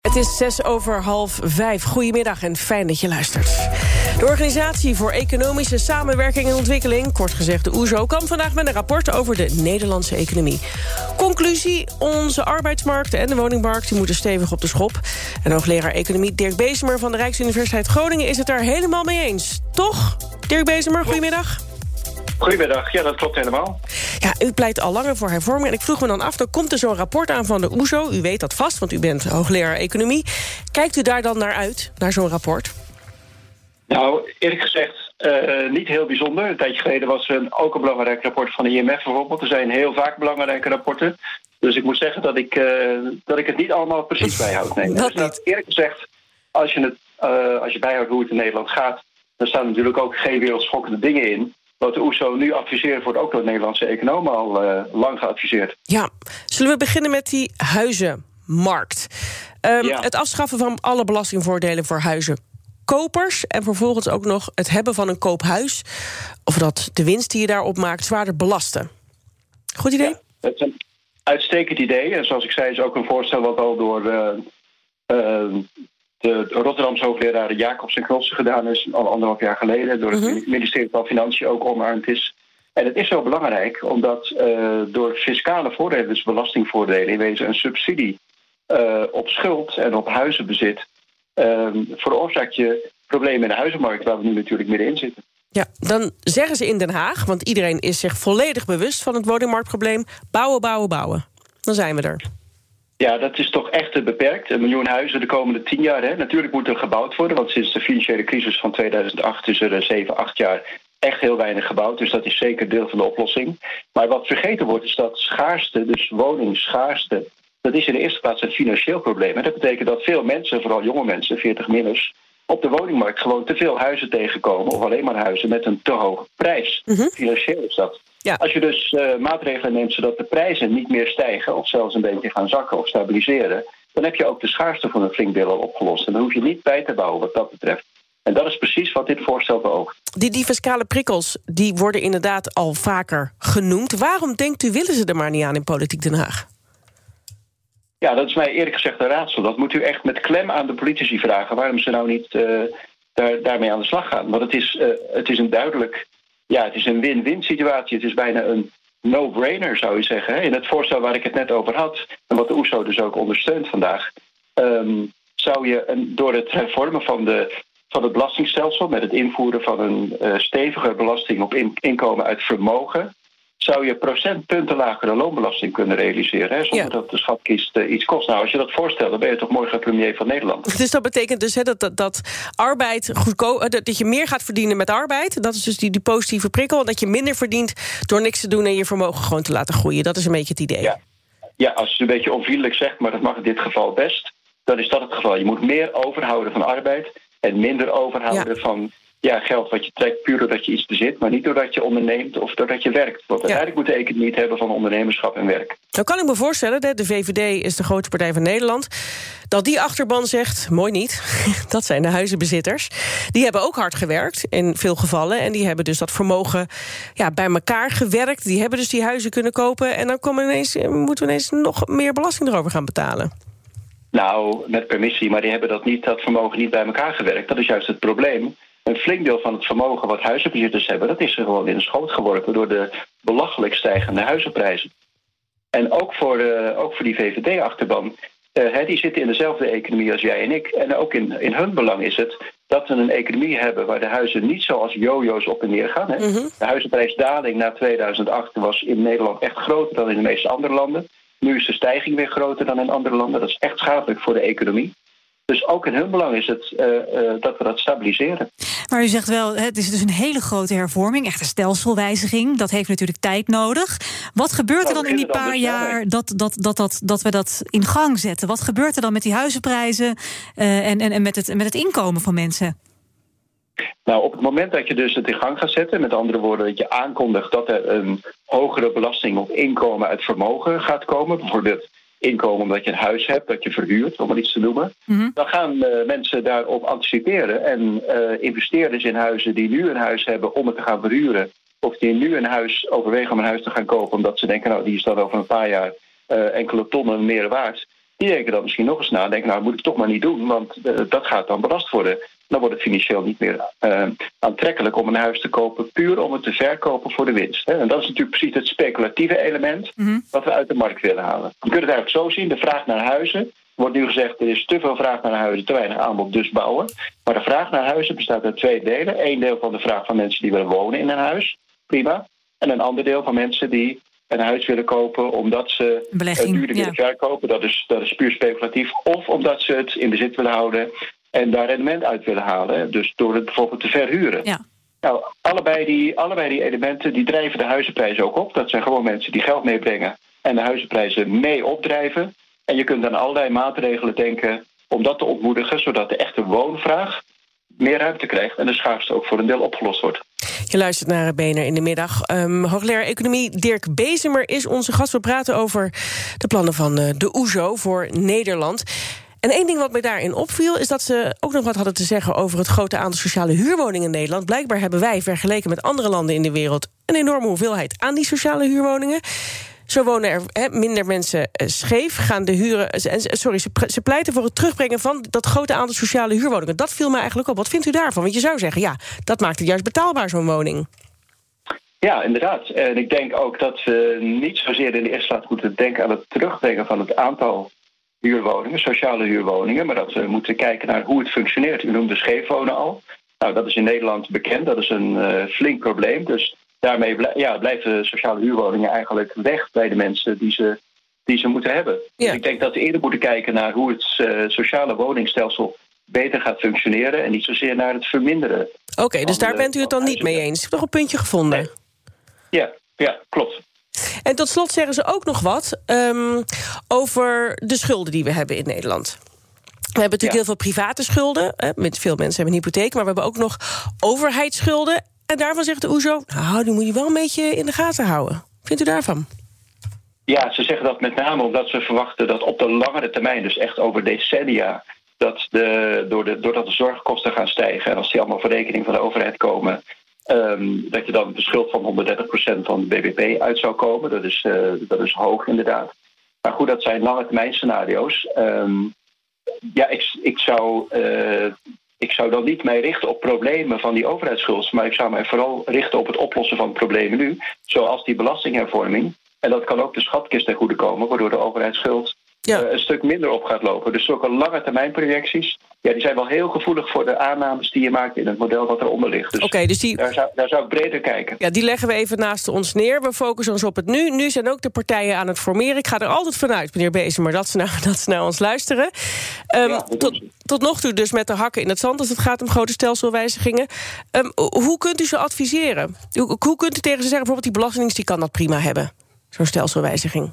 Het is zes over half vijf. Goedemiddag en fijn dat je luistert. De Organisatie voor Economische Samenwerking en Ontwikkeling, kort gezegd de OESO... kwam vandaag met een rapport over de Nederlandse economie. Conclusie, onze arbeidsmarkt en de woningmarkt... die moeten stevig op de schop. En hoogleraar economie Dirk Bezemer van de Rijksuniversiteit Groningen... is het daar helemaal mee eens. Toch? Dirk Bezemer, goedemiddag. Goedemiddag, ja dat klopt helemaal. Ja, u pleit al langer voor hervorming. En ik vroeg me dan af, er komt er zo'n rapport aan van de OESO. U weet dat vast, want u bent hoogleraar economie. Kijkt u daar dan naar uit, naar zo'n rapport? Nou, eerlijk gezegd, uh, niet heel bijzonder. Een tijdje geleden was er een, ook een belangrijk rapport van de IMF bijvoorbeeld. Er zijn heel vaak belangrijke rapporten. Dus ik moet zeggen dat ik, uh, dat ik het niet allemaal precies bijhoud. Nee. dat dus. Eerlijk gezegd, als je, het, uh, als je bijhoudt hoe het in Nederland gaat... dan staan natuurlijk ook geen wereldschokkende dingen in. Wat de OESO nu adviseert, wordt ook door de Nederlandse economen al uh, lang geadviseerd. Ja, zullen we beginnen met die huizenmarkt? Um, ja. Het afschaffen van alle belastingvoordelen voor huizenkopers... en vervolgens ook nog het hebben van een koophuis... of dat de winst die je daarop maakt zwaarder belasten. Goed idee? Ja, het is een uitstekend idee. En zoals ik zei, is ook een voorstel wat al door... Uh, uh, de Rotterdamse hoogleraar Jacobs en Knossen gedaan is al anderhalf jaar geleden door het uh -huh. ministerie van Financiën ook omarmd is. En het is zo belangrijk omdat uh, door fiscale voordelen, dus belastingvoordelen, in wezen een subsidie uh, op schuld en op huizenbezit, uh, veroorzaakt je problemen in de huizenmarkt waar we nu natuurlijk middenin zitten. Ja, dan zeggen ze in Den Haag, want iedereen is zich volledig bewust van het woningmarktprobleem, bouwen, bouwen, bouwen. Dan zijn we er. Ja, dat is toch echt beperkt. Een miljoen huizen de komende tien jaar. Hè. Natuurlijk moet er gebouwd worden, want sinds de financiële crisis van 2008 is er zeven, acht jaar echt heel weinig gebouwd. Dus dat is zeker deel van de oplossing. Maar wat vergeten wordt is dat schaarste, dus woningsschaarste, dat is in de eerste plaats een financieel probleem. En dat betekent dat veel mensen, vooral jonge mensen, 40 minners, op de woningmarkt gewoon te veel huizen tegenkomen, of alleen maar huizen met een te hoge prijs. -huh. Financieel is dat. Ja. Als je dus uh, maatregelen neemt zodat de prijzen niet meer stijgen... of zelfs een beetje gaan zakken of stabiliseren... dan heb je ook de schaarste van een flink deel al opgelost. En dan hoef je niet bij te bouwen wat dat betreft. En dat is precies wat dit voorstel beoogt. Die, die fiscale prikkels die worden inderdaad al vaker genoemd. Waarom denkt u willen ze er maar niet aan in Politiek Den Haag? Ja, dat is mij eerlijk gezegd een raadsel. Dat moet u echt met klem aan de politici vragen... waarom ze nou niet uh, daar, daarmee aan de slag gaan. Want het is, uh, het is een duidelijk ja, het is een win-win situatie. Het is bijna een no-brainer, zou je zeggen. In het voorstel waar ik het net over had, en wat de OESO dus ook ondersteunt vandaag, um, zou je een, door het hervormen van, de, van het belastingstelsel, met het invoeren van een uh, steviger belasting op in, inkomen uit vermogen, zou je procentpunten lagere loonbelasting kunnen realiseren. Hè, zonder ja. dat de schatkist uh, iets kost. Nou, als je dat voorstelt, dan ben je toch morgen premier van Nederland. Dus dat betekent dus hè, dat, dat, dat arbeid goedkoop, dat, dat je meer gaat verdienen met arbeid. Dat is dus die, die positieve prikkel. En dat je minder verdient door niks te doen en je vermogen gewoon te laten groeien. Dat is een beetje het idee. Ja, ja als je het een beetje onvriendelijk zegt, maar dat mag in dit geval best. Dan is dat het geval. Je moet meer overhouden van arbeid en minder overhouden ja. van ja, geld wat je trekt puur doordat je iets bezit... maar niet doordat je onderneemt of doordat je werkt. Want uiteindelijk moet de economie het hebben van ondernemerschap en werk. Nou kan ik me voorstellen, de VVD is de grootste partij van Nederland... dat die achterban zegt, mooi niet, dat zijn de huizenbezitters... die hebben ook hard gewerkt in veel gevallen... en die hebben dus dat vermogen ja, bij elkaar gewerkt. Die hebben dus die huizen kunnen kopen... en dan komen ineens, moeten we ineens nog meer belasting erover gaan betalen. Nou, met permissie, maar die hebben dat, niet, dat vermogen niet bij elkaar gewerkt. Dat is juist het probleem een flink deel van het vermogen wat huizenbezitters hebben... dat is er gewoon in de schoot geworpen door de belachelijk stijgende huizenprijzen. En ook voor, de, ook voor die VVD-achterban, uh, die zitten in dezelfde economie als jij en ik. En ook in, in hun belang is het dat we een economie hebben... waar de huizen niet zoals jojo's op en neer gaan. Hè. Mm -hmm. De huizenprijsdaling na 2008 was in Nederland echt groter dan in de meeste andere landen. Nu is de stijging weer groter dan in andere landen. Dat is echt schadelijk voor de economie. Dus ook in hun belang is het uh, uh, dat we dat stabiliseren. Maar u zegt wel, het is dus een hele grote hervorming, echt een stelselwijziging. Dat heeft natuurlijk tijd nodig. Wat gebeurt er dan in die paar jaar dat, dat, dat, dat, dat we dat in gang zetten? Wat gebeurt er dan met die huizenprijzen uh, en, en, en met, het, met het inkomen van mensen? Nou, op het moment dat je dus het in gang gaat zetten, met andere woorden, dat je aankondigt dat er een hogere belasting op inkomen uit vermogen gaat komen, bijvoorbeeld inkomen omdat je een huis hebt dat je verhuurt, om maar iets te noemen, mhm. dan gaan uh, mensen daarop anticiperen en uh, investeerders in huizen die nu een huis hebben om het te gaan verhuren, of die nu een huis overwegen om een huis te gaan kopen, omdat ze denken, nou, die is dan over een paar jaar uh, enkele tonnen meer waard. Die denken dan misschien nog eens na, denken, nou, moet ik toch maar niet doen, want dat gaat dan belast worden dan wordt het financieel niet meer uh, aantrekkelijk om een huis te kopen, puur om het te verkopen voor de winst. Hè. En dat is natuurlijk precies het speculatieve element mm wat we uit de markt willen halen. Je kunt het eigenlijk zo zien: de vraag naar huizen. Er wordt nu gezegd, er is te veel vraag naar huizen, te weinig aanbod, dus bouwen. Maar de vraag naar huizen bestaat uit twee delen. Eén deel van de vraag van mensen die willen wonen in een huis, prima. En een ander deel van mensen die een huis willen kopen omdat ze het duurder willen verkopen. Dat is, dat is puur speculatief. Of omdat ze het in bezit willen houden en daar rendement uit willen halen. Dus door het bijvoorbeeld te verhuren. Ja. Nou, allebei die, allebei die elementen die drijven de huizenprijzen ook op. Dat zijn gewoon mensen die geld meebrengen en de huizenprijzen mee opdrijven. En je kunt aan allerlei maatregelen denken om dat te ontmoedigen, zodat de echte woonvraag meer ruimte krijgt en de schaarste ook voor een deel opgelost wordt. Je luistert naar Bener in de middag. Um, hoogleraar Economie Dirk Bezemer is onze gast. We praten over de plannen van uh, de OESO voor Nederland. En één ding wat mij daarin opviel, is dat ze ook nog wat hadden te zeggen over het grote aantal sociale huurwoningen in Nederland. Blijkbaar hebben wij, vergeleken met andere landen in de wereld, een enorme hoeveelheid aan die sociale huurwoningen. Zo wonen er minder mensen eh, scheef. Gaan de huren. Eh, sorry, ze, pleiten voor het terugbrengen van dat grote aantal sociale huurwoningen. Dat viel mij eigenlijk op. Wat vindt u daarvan? Want je zou zeggen, ja, dat maakt het juist betaalbaar, zo'n woning. Ja, inderdaad. En ik denk ook dat we niet zozeer in de eerste plaats moeten denken aan het terugbrengen van het aantal huurwoningen, sociale huurwoningen, maar dat we moeten kijken naar hoe het functioneert. U noemde scheefwonen al. Nou, dat is in Nederland bekend, dat is een uh, flink probleem. Dus daarmee ja, blijven sociale huurwoningen eigenlijk weg bij de mensen die ze, die ze moeten hebben. Dus ik denk dat we eerder moeten kijken naar hoe het uh, sociale woningstelsel beter gaat functioneren en niet zozeer naar het verminderen. Oké, dus daar bent u het dan niet mee eens? Ik heb toch een puntje gevonden? Ja, ja, klopt. En tot slot zeggen ze ook nog wat um, over de schulden die we hebben in Nederland. We hebben natuurlijk heel veel private schulden. Hè, met veel mensen hebben een hypotheek. Maar we hebben ook nog overheidsschulden. En daarvan zegt de OESO... nou, die moet je wel een beetje in de gaten houden. Vindt u daarvan? Ja, ze zeggen dat met name omdat ze verwachten dat op de langere termijn... dus echt over decennia... Dat de, door de, doordat de zorgkosten gaan stijgen... en als die allemaal voor rekening van de overheid komen... Um, dat je dan een schuld van 130% van de BBP uit zou komen. Dat is, uh, dat is hoog inderdaad. Maar goed, dat zijn lange termijn scenario's. Um, ja, ik, ik, zou, uh, ik zou dan niet mij richten op problemen van die overheidsschuld. Maar ik zou mij vooral richten op het oplossen van problemen nu. Zoals die belastinghervorming. En dat kan ook de schatkist ten goede komen, waardoor de overheidsschuld ja. Eh, een stuk minder op gaat lopen. Dus zulke lange termijn projecties, ja, die zijn wel heel gevoelig voor de aannames die je maakt in het model wat eronder ligt. Dus, okay, dus die... daar, zou, daar zou ik breder kijken. Ja, die leggen we even naast ons neer. We focussen ons op het nu. Nu zijn ook de partijen aan het formeren. Ik ga er altijd vanuit, meneer Bezen, maar dat ze, nou, dat ze naar ons luisteren. Um, tot, tot nog toe dus met de hakken in het zand als het gaat om grote stelselwijzigingen. Um, hoe kunt u ze adviseren? Hoe, hoe kunt u tegen ze zeggen, bijvoorbeeld die belastingdienst die kan dat prima hebben? Zo'n stelselwijziging.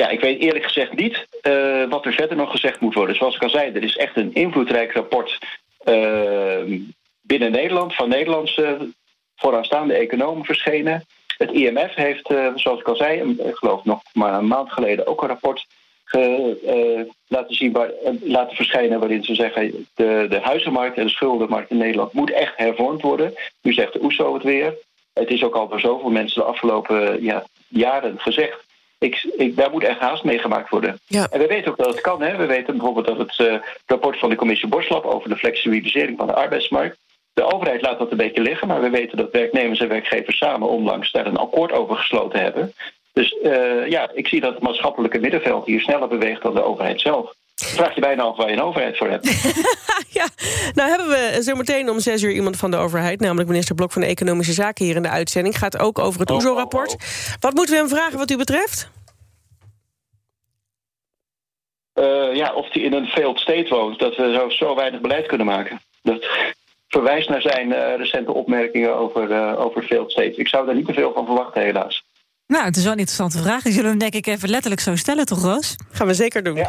Ja, ik weet eerlijk gezegd niet uh, wat er verder nog gezegd moet worden. Zoals ik al zei, er is echt een invloedrijk rapport uh, binnen Nederland van Nederlandse vooraanstaande economen verschenen. Het IMF heeft, uh, zoals ik al zei, ik geloof nog maar een maand geleden ook een rapport ge, laten, zien laten verschijnen waarin ze zeggen de, de huizenmarkt en de schuldenmarkt in Nederland moet echt hervormd worden. Nu zegt de OESO het weer. Het is ook al voor zoveel mensen de afgelopen ja, jaren gezegd ik, ik, daar moet echt haast mee gemaakt worden. Ja. En we weten ook dat het kan. Hè. We weten bijvoorbeeld dat het uh, rapport van de commissie Borslap over de flexibilisering van de arbeidsmarkt. De overheid laat dat een beetje liggen, maar we weten dat werknemers en werkgevers samen onlangs daar een akkoord over gesloten hebben. Dus uh, ja, ik zie dat het maatschappelijke middenveld hier sneller beweegt dan de overheid zelf. Vraag je bijna af waar je een overheid voor hebt. ja, nou hebben we zometeen om zes uur iemand van de overheid... namelijk minister Blok van Economische Zaken hier in de uitzending. Gaat ook over het oh, OESO-rapport. Oh, oh. Wat moeten we hem vragen wat u betreft? Uh, ja, of hij in een failed state woont, dat we zo, zo weinig beleid kunnen maken. Dat verwijst naar zijn uh, recente opmerkingen over, uh, over failed states. Ik zou daar niet te veel van verwachten, helaas. Nou, het is wel een interessante vraag. Die zullen we hem denk ik even letterlijk zo stellen, toch Roos? Gaan we zeker doen. Ja.